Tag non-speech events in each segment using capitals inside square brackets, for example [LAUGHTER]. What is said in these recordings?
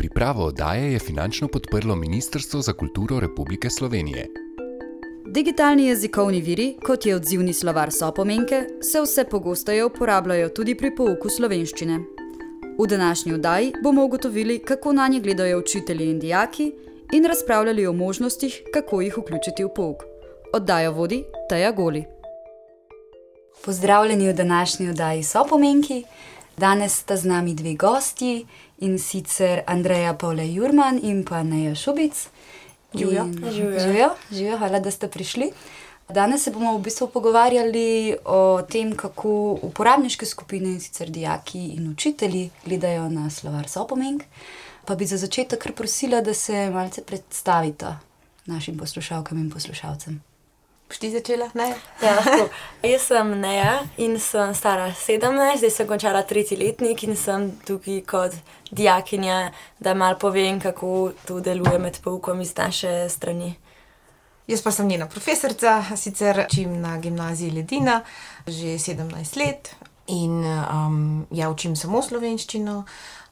Pripravo oddaje je finančno podprlo Ministrstvo za kulturo Republike Slovenije. Digitalni jezikovni viri, kot je odzivni slovar Sopomenke, se vse pogosteje uporabljajo tudi pri pouku slovenščine. V današnji oddaji bomo ugotovili, kako na nje gledajo učitelji in dijaki, in razpravljali o možnostih, kako jih vključiti v pouk. Oddajo vodi Teja Goli. Pozdravljeni v današnji oddaji Sopomenki. Danes sta z nami dve gosti in sicer Andreja Pavle Jurman in pa Neja Šubic. Živijo. Živjo, živjo, hvala, da ste prišli. Danes se bomo v bistvu pogovarjali o tem, kako uporabniške skupine, in sicer dijaki in učitelji, gledajo na slovar Sopomenk. Pa bi za začetek kar prosila, da se malce predstavita našim poslušalkam in poslušalcem. Boš ti začela? Ne? Ja, lahko. Jaz sem Neja in sem stara 17, zdaj sem končala tretji letnik in sem tukaj kot dijakinja, da mal povem, kako to deluje med poukom iz naše strani. Jaz pa sem njena profesorica, sicer učim na gimnaziji Ledina že 17 let in um, ja, učim samo slovenščino,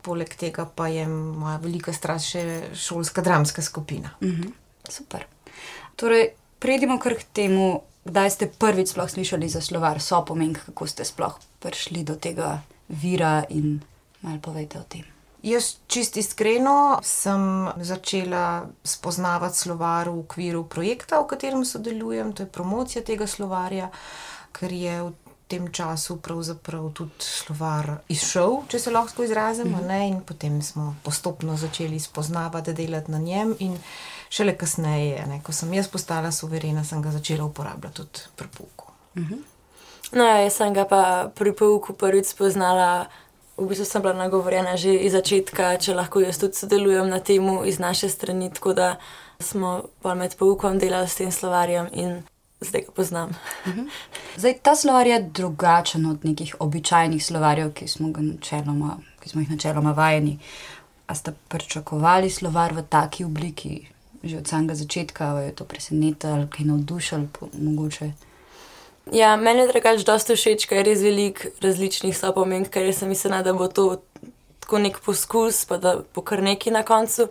poleg tega pa je moja velika strast še šolska dramska skupina. Mhm, super. Torej, prejdimo kar k temu, kdaj ste prvič sploh slišali za slovar Sopomenk, kako ste sploh prišli do tega vira in malo povejte o tem. Jaz čist iskreno sem začela spoznavati slovar v okviru projekta, v katerem sodelujem, to je promocija tega slovarja, ker je v tem času pravzaprav tudi slovar izšel, če se lahko izrazim, a ne, in potem smo postopno začeli spoznavati, delati na njem in šele kasneje, ne, ko sem jaz postala suverena, sem ga začela uporabljati tudi pri pouku. No, ja, jaz sem ga pa pri pouku prvič spoznala, v bistvu sem bila nagovorjena že iz začetka, če lahko jaz tudi sodelujem na tem iz naše strani, tako da smo pa med poukom delali s tem slovarjem in zdaj ga poznam. [LAUGHS] Zdaj, ta slovar je drugačen od nekih običajnih slovarjev, ki smo, načeloma, ki smo jih načeloma vajeni. A ste pričakovali slovar v taki obliki, že od samega začetka, ali je to presenetilo, kaj navdušilo, po- mogoče? Ja, meni je drugače dosta všeč, ker je res veliko različnih sopomenk, ker sem mislila, da bo to tako nek poskus, pa da bo kar neki na koncu,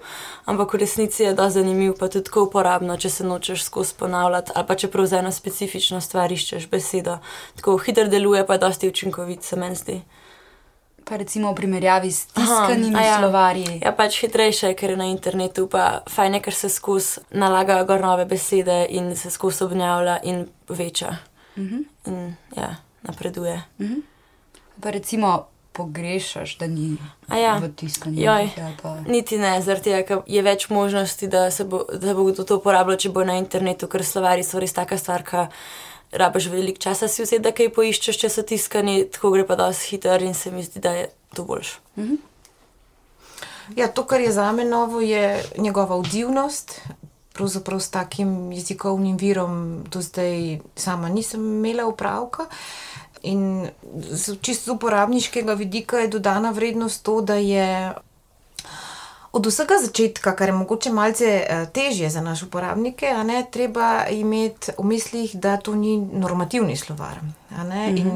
ampak v resnici je dosti zanimiv, pa tudi tako uporabno, če se nočeš skozi ponavljati, ali pa če prav za eno specifično stvar iščeš besedo. Tako hitro deluje, pa je dosti učinkovit, se meni zdi. Pa recimo v primerjavi s Aha, tiskanimi a ja. slovarji. Ja, pač hitrejše, ker je na internetu, pa fajn je, ker se skozi nalagajo gor nove besede in se skozi obnavlja in veča. Mhm. In ja, napreduje. Pa recimo pogrešaš, da ni A ja. v tiskanju. Joj. Pa... Niti ne, zaradi tega, ker je več možnosti, da, se bo, da bo kdo to uporabljal, če bo na internetu, ker slovari so res taka stvar, ki rabiš veliko časa si vzeti, da kaj poiščeš, če so tiskani, tako gre pa dosti hitro in se mi zdi, da je to boljš. Ja, to, kar je za me novo, je njegova odzivnost. Pravzaprav s takim jezikovnim virom do zdaj sama nisem imela upravka. In čisto z uporabniškega vidika je dodana vrednost to, da je od vsega začetka, kar je mogoče malce eh, težje za naše uporabnike, ne, treba imeti v mislih, da to ni normativni slovar. ne, In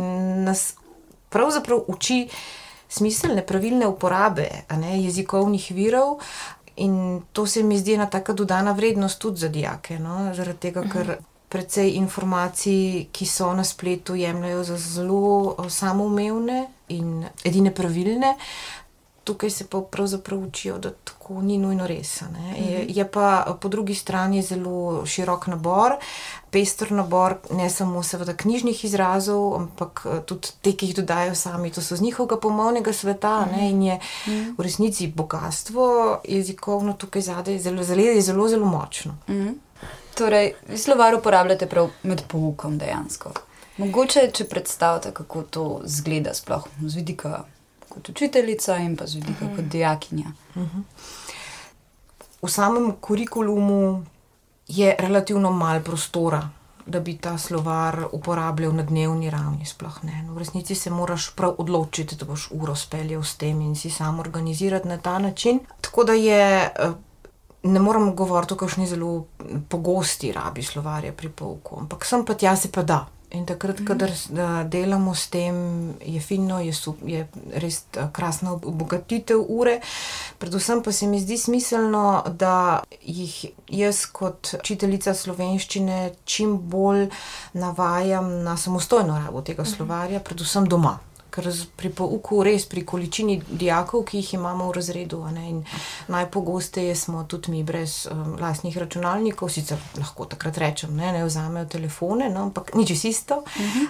nas pravzaprav uči smiselne, pravilne uporabe ne, jezikovnih virov. In to se mi zdi ena taka dodana vrednost tudi za dijake, no? zaradi tega, ker precej informacij, ki so na spletu, jemljajo za zelo eh, samoumevne in edine pravilne. Tukaj se pa pravzaprav učijo, da tako ni nujno res. ne. Je, je pa po drugi strani zelo širok nabor, pester nabor, ne samo seveda knjižnih izrazov, ampak eh, tudi te, ki jih dodajo sami. To so z njihovega pomovnega sveta a ne, in je v resnici bogatstvo jezikovno tukaj zadaj zelo, zelo, zelo, zelo močno. Mhm. Torej, vi slovar uporabljate prav med poukom dejansko. Mogoče, če predstavljate, kako to zgleda, sploh z vidika kot učiteljica in pa z vidika kot dijakinja. v samem kurikulumu je relativno malo prostora, da bi ta slovar uporabljal na dnevni ravni. Sploh ne. No, v resnici se moraš prav odločiti, da boš uro speljal s tem in si sam organizirati na ta način. Tako da je. eh, Ne moramo govoriti o kakšni zelo pogosti rabi slovarja pri pouku, ampak sem pa tja se pa da. In takrat, mm kadar uh, delamo s tem, je fino, je, sup, je res uh, krasna obogatitev ure. Predvsem pa se mi zdi smiselno, da jih jaz, kot učiteljica slovenščine, čim bolj navajam na samostojno rabo tega slovarja, predvsem doma ker pri pouku, res pri količini dijakov, ki jih imamo v razredu, najpogosteje smo tudi mi brez um, lastnih računalnikov, sicer lahko takrat rečem, ne, ne vzamejo telefone, no, ampak nič isto. Uh -huh.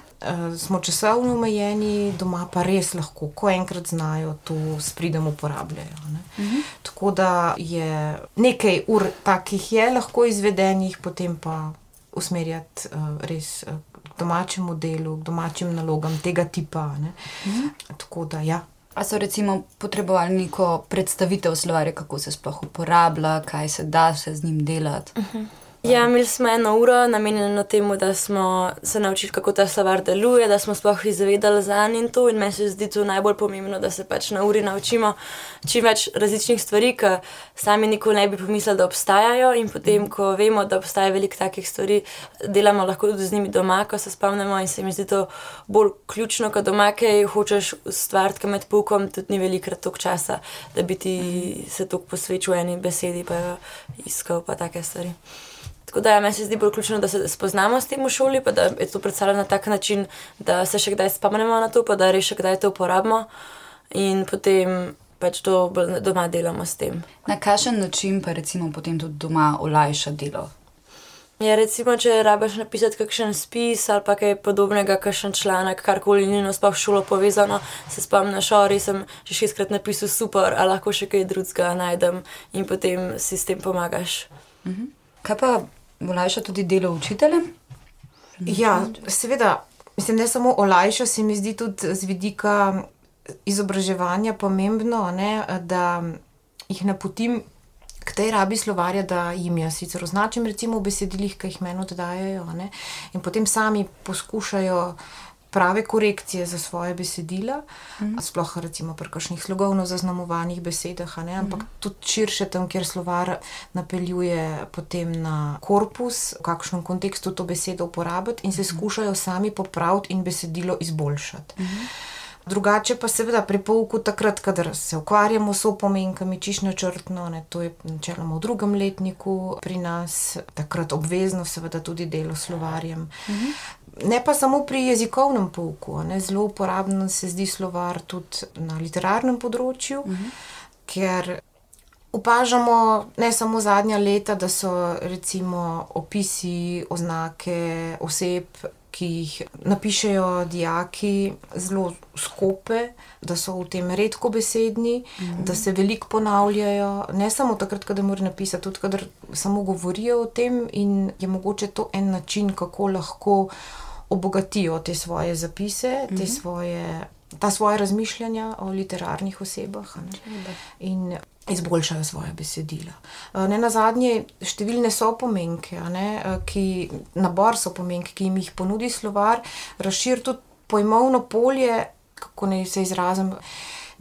uh, smo časovno omejeni, doma pa res lahko, ko enkrat znajo, to spridem uporabljajo. Uh -huh. Tako da je nekaj ur takih je lahko izvedenih, potem pa usmerjati uh, res. Uh, domačemu delu, domačim nalogam tega tipa. Mhm. Tako da, ja. A so recimo potrebovali neko predstavitev slovarja, kako se sploh uporablja, kaj se da se z njim delati? Uh -huh. Ja, imeli smo eno uro namenjeno temu, da smo se naučili, kako ta slovar deluje, da smo sploh izvedeli za njim in to. In meni se zdi to najbolj pomembno, da se pač na uri naučimo čim več različnih stvari, ki sami nikoli ne bi pomislili, da obstajajo. In potem, ko vemo, da obstaja veliko takih stvari, delamo lahko tudi z njimi doma, ko se spomnimo. In se mi zdi to bolj ključno, kot doma, ki hočeš ustvariti med pukom, tudi ni velikrat toliko časa, da bi ti se toliko posvečal eni besedi, pa iskal pa take stvari. Tako da ja, meni se zdi bolj ključno, da se spoznamo s tem v šoli, pa da je to predstavljeno na tak način, da se še kdaj spomnimo na to, pa da res še kdaj to uporabimo in potem pač to doma delamo s tem. Na kakšen način pa recimo potem tudi doma olajša delo? Ja, recimo, če rabiš napisati kakšen spis ali pa kaj podobnega, kakšen članek, karkoli ni no sploh šolo povezano, se spomniš, ori sem že šestkrat napisal super, ali lahko še kaj drugega najdem in potem si s tem pomagaš. Mhm. Kaj pa olajša tudi delo učiteljem? Ja, seveda, mislim, ne samo olajša, se mi zdi tudi z vidika izobraževanja pomembno, ne, da jih napotim k tej rabi slovarja, da jim jaz sicer označim, recimo v besedilih, ki jih meni oddajajo, ne, in potem sami poskušajo prave korekcije za svoje besedila, mm. sploh recimo pri kakšnih slogovno zaznamovanih besedah, ampak mm. tudi širše tam, kjer slovar napeljuje potem na korpus, v kakšnem kontekstu to besedo uporabiti in se mm. skušajo sami popraviti in besedilo izboljšati. Mm. Drugače pa seveda pri pouku takrat, kadar se ukvarjamo s opomenkami, čišno črtno, ne, to je načeloma v drugem letniku pri nas, takrat obvezno seveda tudi delo s slovarjem. -huh ne pa samo pri jezikovnem pouku, ne, zelo uporaben se zdi slovar tudi na literarnem področju, uh mhm. -huh. ker opažamo ne samo zadnja leta, da so recimo opisi, oznake oseb. Ki jih napišejo dijaki, zelo skope, da so v tem redko besedni, mm -hmm. da se veliko ponavljajo, ne samo takrat, ko morajo napisati, tudi kadar samo govorijo o tem, in je mogoče to en način, kako lahko obogatijo te svoje zapise, te mm -hmm. svoje, ta svoje razmišljanja o literarnih osebah in izboljšajo svoje besedila. Eh, ne na zadnje, številne so pomenke, eh, ki nabor so pomenke, ki jim jih ponudi slovar, razširi tudi pojmovno polje, kako naj se izrazim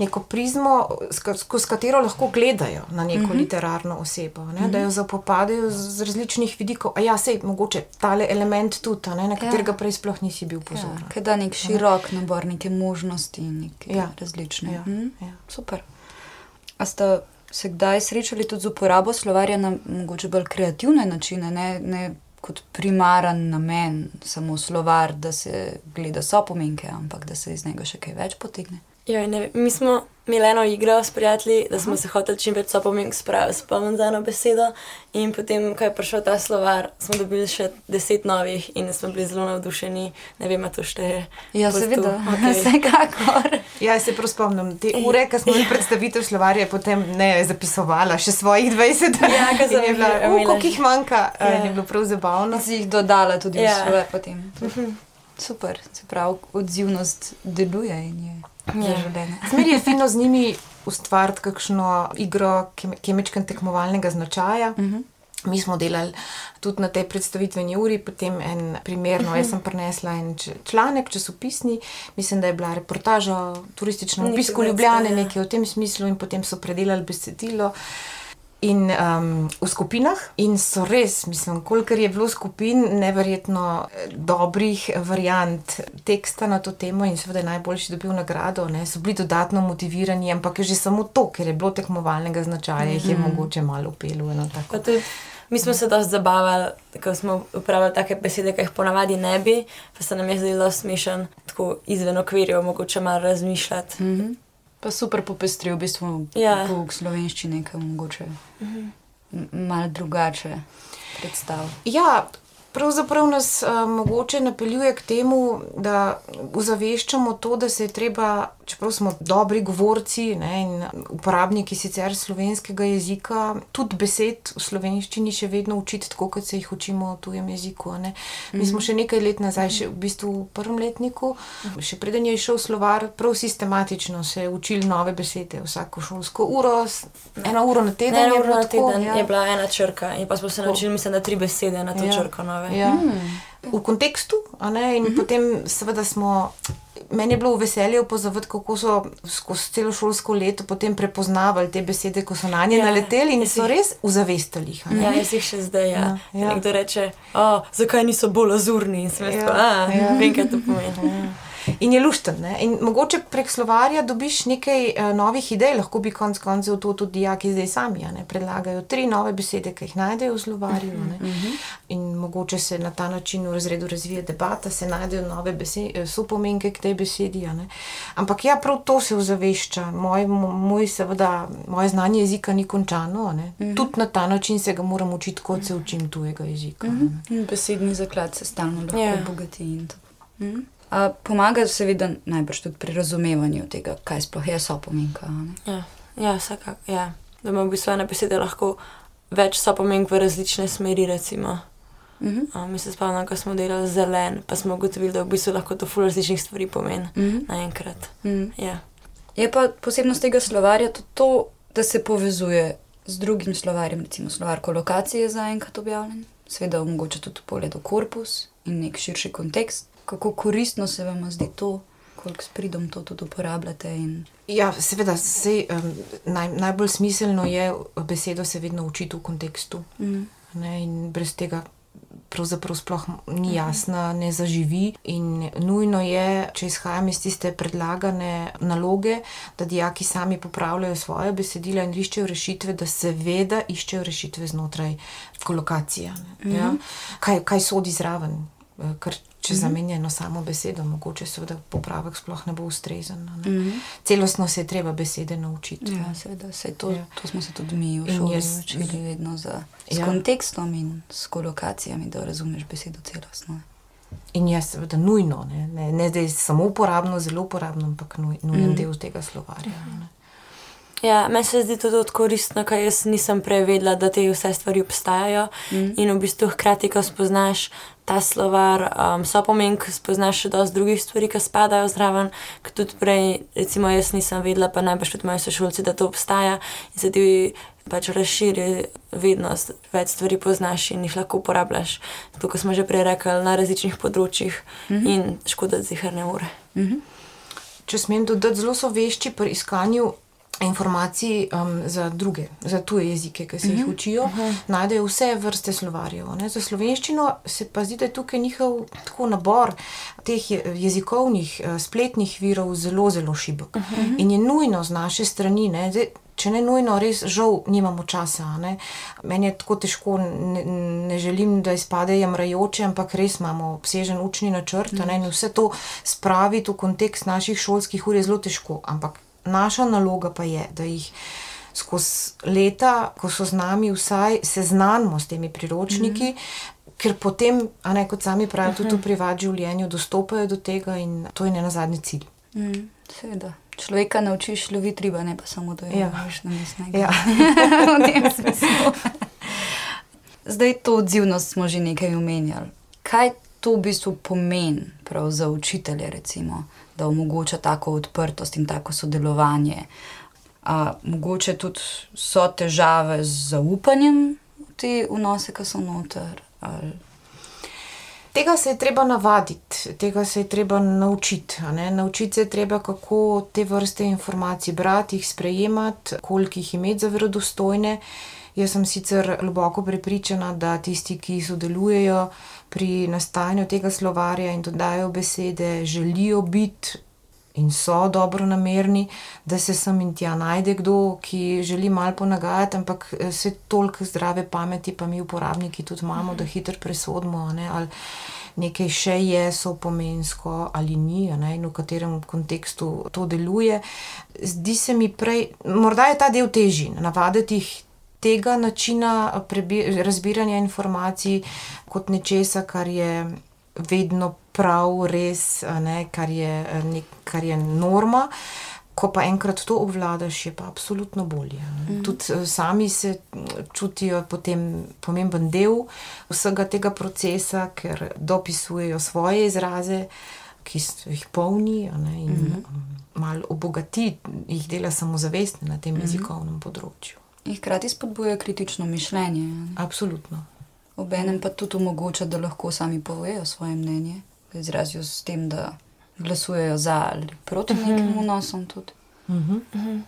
neko prizmo, skozi katero lahko gledajo na neko uh mhm. -huh. literarno osebo, ne? uh -huh. da jo mhm. zapopadajo z različnih vidikov. A ja, sej mogoče tale element tudi, ne? na katerega ja. prej sploh nisi bil pozoren. Ja, Kaj da nek širok nabor, neke možnosti, neke ja. različne. Ja. Hm? Ja. Super. A ste se kdaj srečali tudi z uporabo slovarja na mogoče bolj kreativne načine? Ne? Ne Kot primaren namen, samo slovar, da se gleda so pomenke, ampak da se iz njega še kaj več potegne. Ja, mi smo imeli eno igro s prijatelji, da smo Aha. se hoteli čim več spomniti, spomniti za eno besedo. In potem, ko je prišel ta slovar, smo dobili še deset novih in smo bili zelo navdušeni. Ne vem, to šteje. Ja, seveda, [LAUGHS] okay. vsekakor. Ja, se prav spomnim. Te ure, ko smo imeli predstavitev slovarja, potem ne je zapisovala še svojih 20 let. Ja, kaj se je bilo, koliko jih manjka, ja. je bilo prav zabavno. Si jih dodala tudi ja. v svoje potem. Mhm. Super, se pravi, odzivnost deluje in je za življenje. [LAUGHS] Zmeri je fino z njimi ustvariti kakšno igro kemičnega tekmovalnega značaja. Uh mhm. -huh. Mi smo delali tudi na tej predstavitveni uri, potem en primer. No, jaz sem prenesla en članek, časopisni, mislim, da je bila reportaža o turističnem obisku Ljubljane, ja. nekaj v tem smislu, in potem so predelali besedilo. In um, v skupinah, in so res, mislim, kolikor je bilo skupin, neverjetno eh, dobrih variant teksta na to temo, in seveda najboljši dobil nagrado, ne, so bili dodatno motivirani, ampak je že samo to, ker je bilo tekmovalnega značaja, jih je mogoče malo upelo. mi smo se dosti zabavali, ko smo uporabljali take besede, ki jih ponavadi ne bi, pa se nam je zdelo smešen, tako izven okvirjev, mogoče malo razmišljati. Mhm. Pa super popestril v bistvu Ja. pouk slovenščine, ki je mogoče m- malo drugače predstav. Ja, pravzaprav nas uh, mogoče napeljuje k temu, da ozaveščamo to, da se je treba, čeprav smo dobri govorci ne, in uporabniki sicer slovenskega jezika, tudi besed v slovenščini še vedno učiti, tako kot se jih učimo v tujem jeziku. a Ne. Mi smo še nekaj let nazaj, še v bistvu v prvem letniku, še preden je išel slovar, prav sistematično se učili nove besede, vsako šolsko uro, eno uro na teden. Je uro na tako, teden ja. je bila ena črka, in pa smo se naučili, mislim, da tri besede na to Ja. črko nove. Ja. V kontekstu, ne, in potem, seveda, smo. Meni je bilo veselje opazovati, kako so skozi celo šolsko leto potem prepoznavali te besede, ko so na nje Ja, naleteli in so jih- res uzavestili. jih. Ja, jaz jih še zdaj. Ja. Ja, Ja, ja. Nekdo reče, oh, zakaj niso bolj azurni in jaz Ja, tako, ah, ja. vem, kaj to pomeni. In je lušten. Ne? In mogoče prek slovarja dobiš nekaj uh, novih idej, lahko bi konec koncev to tudi dijaki zdaj sami. ne, Predlagajo tri nove besede, ki jih najdejo v slovarju. a ne. In mogoče se na ta način v razredu razvije debata, se najdejo nove besede, sopomenke k tej besedi. Ampak ja, prav to se ozavešča. Moj, mo- moj, seveda, moje znanje jezika ni končano. ne. Tudi na ta način se ga moram učiti, kot se učim tujega jezika. a ne. In besedni zaklad se stalno lahko Ja. yeah. obogati. in to. Mhm. A, pomaga seveda najbrž tudi pri razumevanju tega, kaj sploh je sopomenka. a ne? Ja, ja vsekakor. Ja. Da ima v bistvu ena beseda lahko več sopomenk v različne smeri. Recimo. Mhm. A, mi se spomnim, ko smo delali zelen, pa smo ugotovili, da v bistvu lahko to ful različnih stvari pomeni Mhm. naenkrat. Mhm. Ja. Je pa posebnost tega slovarja tudi to, da se povezuje z drugim slovarjem, recimo slovar kolokacije je zaenkrat objavljen, seveda omogoča tudi pogled v korpus in nek širši kontekst. Kako koristno se vam zdi to, koliko s pridom to tudi uporabljate. In... Ja, seveda, sej, um, naj, najbolj smiselno je besedo se vedno učiti v kontekstu. Mm. Ne, in brez tega pravzaprav sploh ni jasna, ne zaživi. In nujno je, če izhajam iz tiste predlagane naloge, da dijaki sami popravljajo svoje besedila in iščejo rešitve, da seveda iščejo rešitve znotraj kolokacije. ne, Ja? Kaj, kaj sodi zraven? Eh, Ker če zamenjamo samo besedo, mogoče seveda popravek sploh ne bo ustrezen. Ne? Mhm. Celostno se je treba besede naučiti. Ja, seveda, sej to, Ja. to smo se tudi mi v šoli jaz- učili vedno za, s Ja. kontekstom in s kolokacijami, da razumeš besedo celostno. In je seveda nujno, ne, ne, ne zdaj samo uporabno, zelo uporabno, ampak nuj, nujen mm. del tega slovarja. ne. Ja, meni se zdi to tudi koristno, ker jaz nisem prej vedela, da te vse stvari obstajajo. Mm. In v bistvu hkrati, ko spoznaš ta slovar, um, so pomenk, spoznaš še dosti drugih stvari, ki spadajo zraven. Ker tudi prej, recimo, jaz nisem vedela, pa najbrž tudi moji sošolci, da to obstaja in se ti pač razširi vednost, več stvari poznaš in jih lahko uporabljaš. To, kot smo že prej rekli, na različnih področjih mm -hmm. in škoda zihar ne ure. Če smem dodati, zelo so vešči pri iskanju informacij um, za druge, za tuje jezike, ki se jih učijo, najdejo vse vrste slovarjev. Ne. Za slovenščino se pa zdi, da je tukaj njihov tako nabor teh je- jezikovnih, eh, spletnih virov zelo, zelo šibek. In je nujno z naše strani. Ne, zdaj, Če ne nujno, res žal, nimamo časa. Ne. Meni je tako težko, ne, ne želim, da izpade jamrajoče, ampak res imamo obsežen učni načrt. a Ne, in vse to spraviti v kontekst naših šolskih ur je zelo težko. Ampak naša naloga pa je, da jih skozi leta, ko so z nami, vsaj seznanimo s temi priročniki. Mm -hmm. Ker potem, a ne kot sami pravijo, tudi v privat življenju dostopajo do tega, in to je ne na zadnji cilj. Mm, seveda. Človeka naučiš loviti riba, ne pa samo da jo Ja. loviš na mesnega. Ja. [LAUGHS] v tem smislu. Zdaj to odzivnost smo že nekaj omenjali. Kaj to v bistvu pomeni prav za učitelje, recimo, da omogoča tako odprtost in tako sodelovanje? A, mogoče tudi so težave z zaupanjem v te vnose, ki so noter. Ali... Tega se je treba navaditi, tega se je treba naučiti. Naučiti se je treba, kako te vrste informacij brati, jih sprejemati, koliko jih imeti za verodostojne. Jaz sem sicer globoko prepričana, da tisti, ki sodelujejo pri nastajanju tega slovarja in dodajo besede, želijo biti in so dobro namerni, da se sem in tja najde kdo, ki želi malo ponagajati, ampak se toliko zdrave pameti, pa mi uporabniki tudi imamo, da hitro presodimo. Ne, ali nekaj še je sopomensko ali ni, ne, in v katerem kontekstu to deluje. Zdi se mi prej, morda je ta del težji, navaditi jih. Tega načina razbiranja informacij kot nečesa, kar je vedno prav, res, ne, kar, je, ne, kar je norma. Ko pa enkrat to obvladaš, je pa absolutno bolje. Mm. Tudi sami se čutijo potem pomemben del vsega tega procesa, ker dopisujejo svoje izraze, ki jih polni ne, in mm. malo obogati, jih dela samozavestne na tem mm. jezikovnem področju. In hkrati spodbujajo kritično mišljenje. Absolutno. Obenem pa tudi omogoča, da lahko sami povejo svoje mnenje izrazijo s tem, da glasujejo za ali proti uh -huh. nekim vnosom. Uh -huh. uh -huh.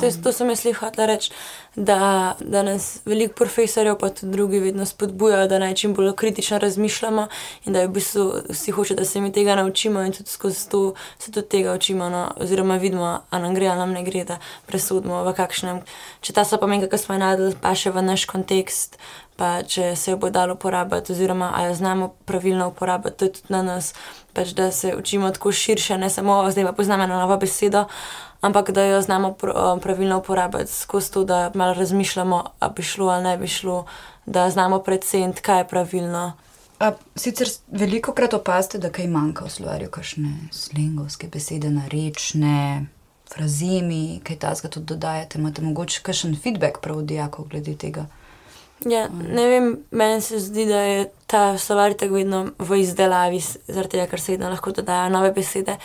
To, to sem jaz hotel reči, da, da nas veliko profesorjev, pa tudi drugi, vedno spodbujajo, da naj čim bolj kritično razmišljamo in da je v bistvu vsi hoče, da se mi tega naučimo in tudi skozi to se tudi tega učimo, no, oziroma vidimo, ali nam gre ali nam ne gre, da presodimo v kakšnem. Če ta meni, kako smo najdel, pa še v naš kontekst, pa če se jo bo dalo uporabljati, oziroma ali jo znamo pravilno uporabljati, to je tudi na nas, pač, da se učimo tako širše, ne samo zdaj pa poznamo eno novo besedo, ampak da jo znamo pravilno uporabljati skozi to, da malo razmišljamo, ali bi šlo ali ne bi šlo, da znamo predvsem, kaj je pravilno. A, sicer veliko krat opazite, da kaj manjka v slovarju, kakšne slengovske besede, narečne. Frazemi, kaj ta zgodi, tudi dodajate, imate mogoče kakšen feedback prav od dijakov glede tega? Ja, ne vem, meni se zdi, da je ta slovar tako vedno v izdelavi, zaradi tega, ker se vedno lahko dodajo nove besede.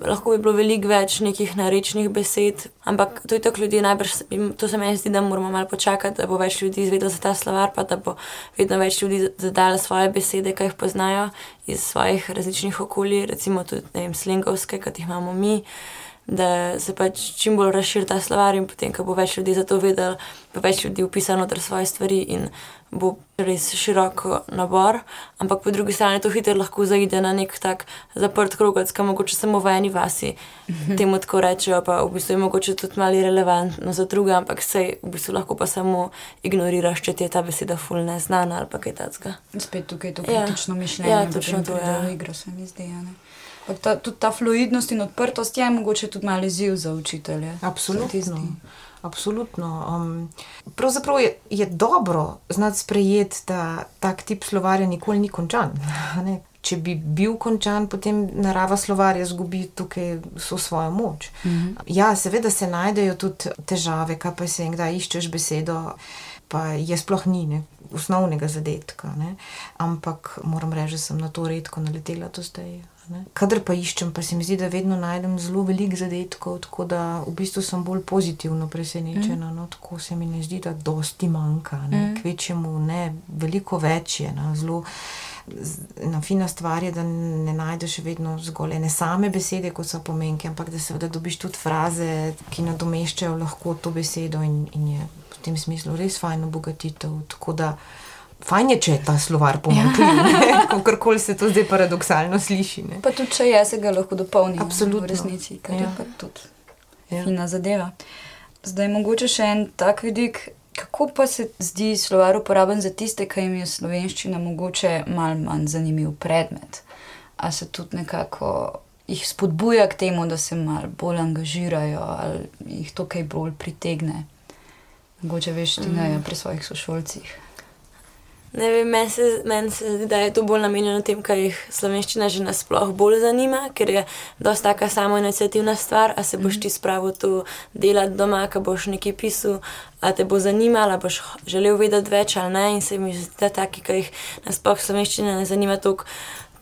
Lahko bi bilo veliko več nekih narečnih besed, ampak to je tako ljudi najbrž, to se meni zdi, da moramo malo počakati, da bo več ljudi izvedelo za ta slovar, pa da bo vedno več ljudi dodalo svoje besede, ki jih poznajo iz svojih različnih okolij, recimo tudi, ne vem, slingovske, kot jih imamo mi da se pač čim bolj razširi ta slovar in potem, ko bo več ljudi za to vedel, bo več ljudi upisalo noter svoje stvari in bo res širok nabor. Ampak po drugi strani to hitro lahko zaide na nek tak zaprt krog, ki mogoče samo v eni vasi mhm. temu tako rečejo, pa v bistvu je mogoče tudi malo relevantno za druge, ampak se v bistvu lahko pa samo ignoriraš, če ti je ta beseda ful neznana ali pa kaj takega. Spet tukaj je to kritično ja. mišljenje. Ja, točno to je. Ja. Igro se mi zdi, ja. Ta, tudi ta fluidnost in odprtost je mogoče tudi malo izziv za učitelje. Absolutno. Absolutno. Um, pravzaprav je, je dobro znati sprejeti, da tak tip slovarja nikoli ni končan. Ne? Če bi bil končan, potem narava slovarja izgubi tukaj vso svojo moč. -hmm. Ja, seveda se najdejo tudi težave, kaj pa se enkdaj iščeš besedo, pa je sploh ni ne? osnovnega zadetka. Ne? Ampak moram reči, da sem na to redko naletela do zdaj. Kadar pa iščem, pa se mi zdi, da vedno najdem zelo veliko zadetkov, tako da v bistvu sem bolj pozitivno presenečena. Mm. No, tako se mi ne zdi, da dosti manjka, mm. kvečemu ne, veliko več je. No, zelo, Na fina stvar je, da ne najdeš vedno zgolj ene same besede, kot so pomenke, ampak da se da dobiš tudi fraze, ki nadomeščajo lahko to besedo in, in je v tem smislu res fajn obogatitev. Tako da Fajn je, če je ta slovar pomanjkljiv, [LAUGHS] ja. kako koli se to zdaj paradoksalno sliši. Ne? Pa tudi, če je, se ga lahko dopolni. Absolutno. V resnici, kar ja. je pa tudi ja. fina zadeva. Zdaj, mogoče še en tak vidik, kako pa se zdi slovar uporaben za tiste, ki jim je slovenščina mogoče mal manj zanimiv predmet. A se tudi nekako jih spodbuja k temu, da se mal bolj angažirajo ali jih to kaj bolj pritegne. Mogoče veš, ti mm. ne pri svojih sošolcih. Ne vem, meni se, men se zdi, da je to bolj namenjeno tem, kar jih slovenščina že nasploh bolj zanima, ker je dosta taka samo inicijativna stvar, a se boš ti spravil tu delati doma, ka boš nekaj pisal, a te bo zanimalo, boš želel vedeti več ali ne. In se mi zdi, da taki, ki jih nasploh slovenščina ne zanima toliko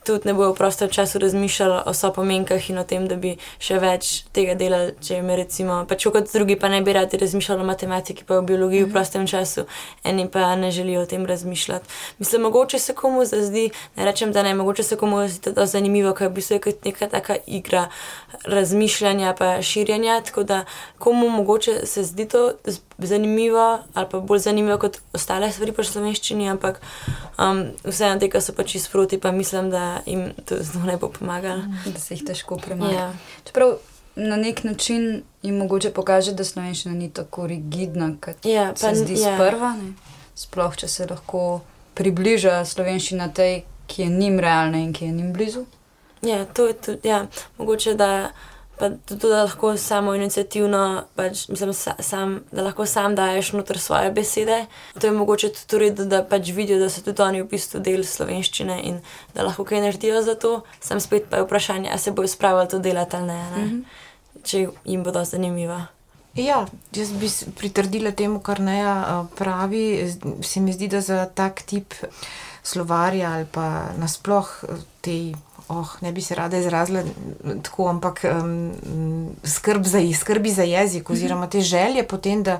tudi ne bojo v prostem času razmišljali o sopomenkah in o tem, da bi še več tega delali, če jim recimo, pač kot drugi pa ne bi radi razmišljali o matematiki, pa o biologiji v mhm. prostem času, eni pa ne želijo o tem razmišljati. Mislim, mogoče se komu zdi, ne rečem, da ne, mogoče se komu zdi to zanimivo, ker bi se kot neka taka igra razmišljanja pa širjenja, tako da komu mogoče se zdi to zanimivo ali pa bolj zanimivo kot ostale stvari po slovenščini, ampak um, vseeno tega so pač izproti, pa mislim, da jim to zelo ne bo pomagalo. Da se jih težko premaga. Ja. Čeprav na nek način jim mogoče pokaže, da slovenščina ni tako rigidna, kot Ja, se pa- zdi ja. sprva. Ne? Sploh, če se lahko približa slovenščina tej, ki je njim realna in ki je njim blizu. Ja, to je tudi, ja, mogoče da. Pa tudi, da lahko samo inicijativno, pač, mislim, sa, sam, da lahko sam daješ noter svoje besede. To je mogoče tudi redu, da pač vidijo, da so tudi oni v bistvu del slovenščine in da lahko kaj naredijo za to. Sam spet pa je vprašanje, ali se bojo spravili to delati ali ne, ne? Mm -hmm. če jim bo to zanimivo. Ja, jaz bi pritrdila temu, kar Neja eh, pravi. Se mi zdi, da za tak tip slovarja ali pa nasploh eh, te. Oh, ne bi se rada izrazila mm, tako, ampak um, skrb za, skrbi za jezik, oziroma te želje potem, da,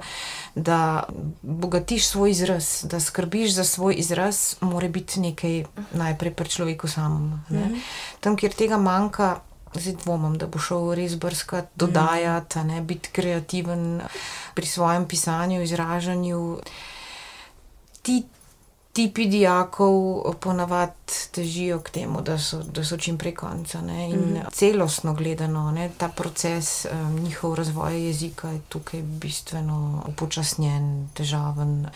da bogatiš svoj izraz, da skrbiš za svoj izraz, mora biti nekaj najprej pri človeku samem. ne. Tam, kjer tega manjka, zdaj dvomim, da bo šel res brskati, dodajati, ne, biti kreativen pri svojem pisanju, izražanju. Ti tipi dijakov ponavadi težijo k temu, da so, da so čim prej konca. Ne? In mm. celostno gledano, ne, ta proces, um, njihov razvoj jezika je tukaj bistveno upočasnjen, težaven.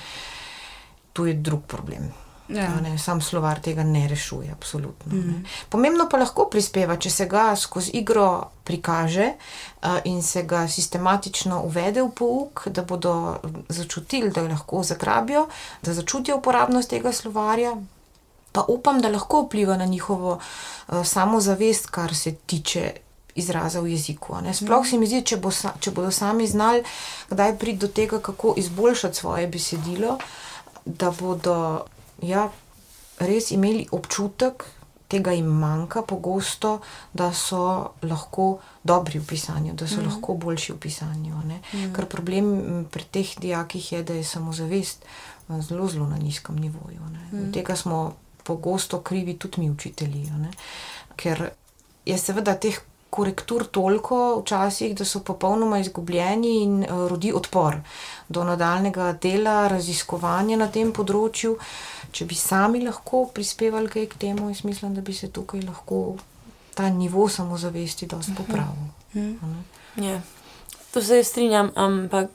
Tu je drug problem. Ja. Ne, sam slovar tega ne rešuje, absolutno. Mm. Pomembno pa lahko prispeva, če se ga skozi igro prikaže a, in se ga sistematično uvede v pouk, da bodo začutili, da lahko zagrabijo, da začutijo uporabnost tega slovarja. Pa upam, da lahko vpliva na njihovo uh, samozavest, kar se tiče izraza v jeziku. ne. Sploh se mi zdi, če, bo sa, če bodo sami znali, kdaj priti do tega, kako izboljšati svoje besedilo, da bodo ja, res imeli občutek, tega jim manjka pogosto, da so lahko dobri v pisanju, da so mm. lahko boljši v pisanju. Mm. Ker problem pri teh dijakih je, da je samozavest zelo, zelo na nizkem nivoju. Mm. Tega smo pogosto krivi tudi mi, učitelji. ne. Ker je seveda teh korektur toliko včasih, da so popolnoma izgubljeni in uh, rodi odpor do nadaljnega dela, raziskovanja na tem področju. Če bi sami lahko prispevali kaj k temu, jaz mislim, da bi se tukaj lahko ta nivo samozavesti dosti popravil. a ne. Ja. To se jaz strinjam, ampak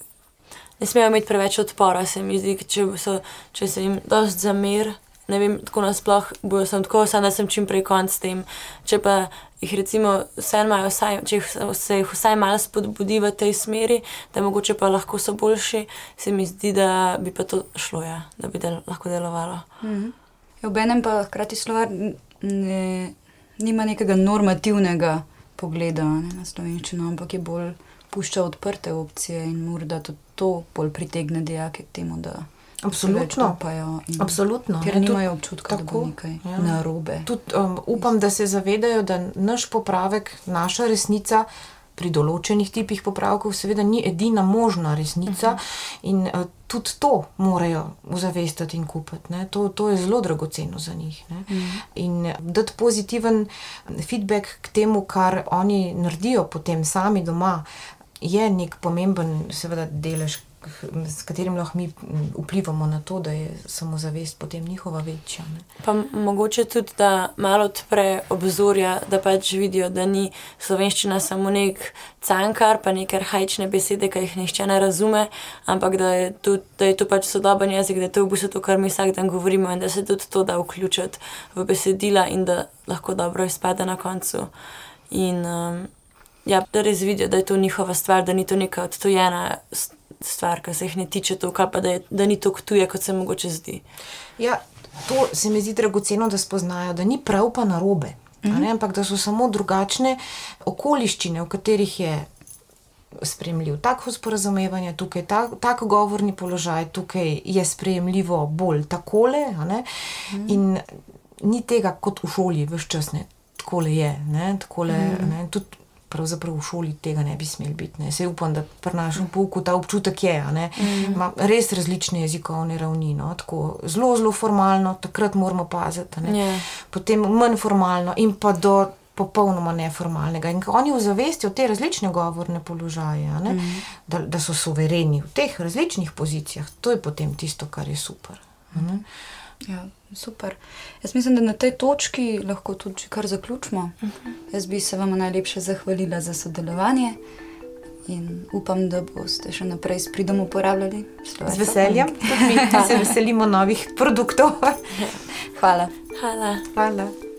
ne smejo imeti preveč odpora, se mi zdi, če, so, če se jim dosti zamer. Ne vem, tako nasploh bojo sem tako, samo da sem čim prej konc s tem. Če pa jih recimo vse imajo, vsaj, če jih, se jih vsaj malo spodbudi v tej smeri, da mogoče pa lahko so boljši, se mi zdi, da bi pa to šlo, ja, da bi del, lahko delovalo. Ja, Obenem pa hkrati slovar ne, nima nekega normativnega pogleda ne, na slovenščino, ampak je bolj pušča odprte opcije in morda tudi to bolj pritegne dijake k temu, da Absolutno. Absolutno. Ker ne, nimajo občutka, da bo tako, nekaj ja. narobe. Tudi um, upam, da se zavedajo, da naš popravek, naša resnica pri določenih tipih popravkov, seveda ni edina možna resnica, uh -huh. in uh, tudi to morajo ozavestiti in kupiti. ne. To, to je zelo dragoceno za njih. Uh -huh. In dati pozitiven feedback k temu, kar oni naredijo potem sami doma, je nek pomemben, seveda, delež. S katerim lahko mi vplivamo na to, da je samozavest potem njihova večja. Ne. Pa mogoče tudi, da malo odpre obzorja, da pač vidijo, da ni slovenščina samo nek cankar, pa neke arhajične besede, ki jih nihče ne razume, ampak da je, tudi, da je to pač sodoben jezik, da je to v bistvu to, kar mi vsak dan govorimo in da se tudi to da vključiti v besedila in da lahko dobro izpade na koncu. In um, ja, da res vidijo, da je to njihova stvar, da ni to neka odtojena s- stvar, ki se jih ne tiče toliko, pa da, je, da ni to tuje, kot se mogoče zdi. Ja, to se mi zdi dragoceno, da spoznajo, da ni prav pa narobe, mm -hmm. ampak da so samo drugačne okoliščine, v katerih je sprejemljiv tako sporazumevanje, tukaj tak, tak govorni položaj, tukaj je sprejemljivo bolj takole. ne. In ni tega kot v šoli, vse čas ne, takole je. Ne, takole, ne, tudi pravzaprav v šoli tega ne bi smel biti. Ne. Sej upam, da pri našem pouku ta občutek je. ne. Ima res različne jezikovne ravni. No, tako zelo, zelo formalno, takrat moramo paziti. ne. Ja. Potem manj formalno in pa do popolnoma neformalnega. In oni ozavestijo te različne govorne položaje, ne, da, da so suvereni v teh različnih pozicijah, to je potem tisto, kar je super. ne. Ja, super. Jaz mislim, da na tej točki lahko tudi kar zaključimo. Jaz bi se vam najlepše zahvalila za sodelovanje in upam, da boste še naprej s pridom uporabljali slovar Z veseljem, tudi [LAUGHS] mi se veselimo novih produktov. [LAUGHS] Hvala. Hvala. Hvala.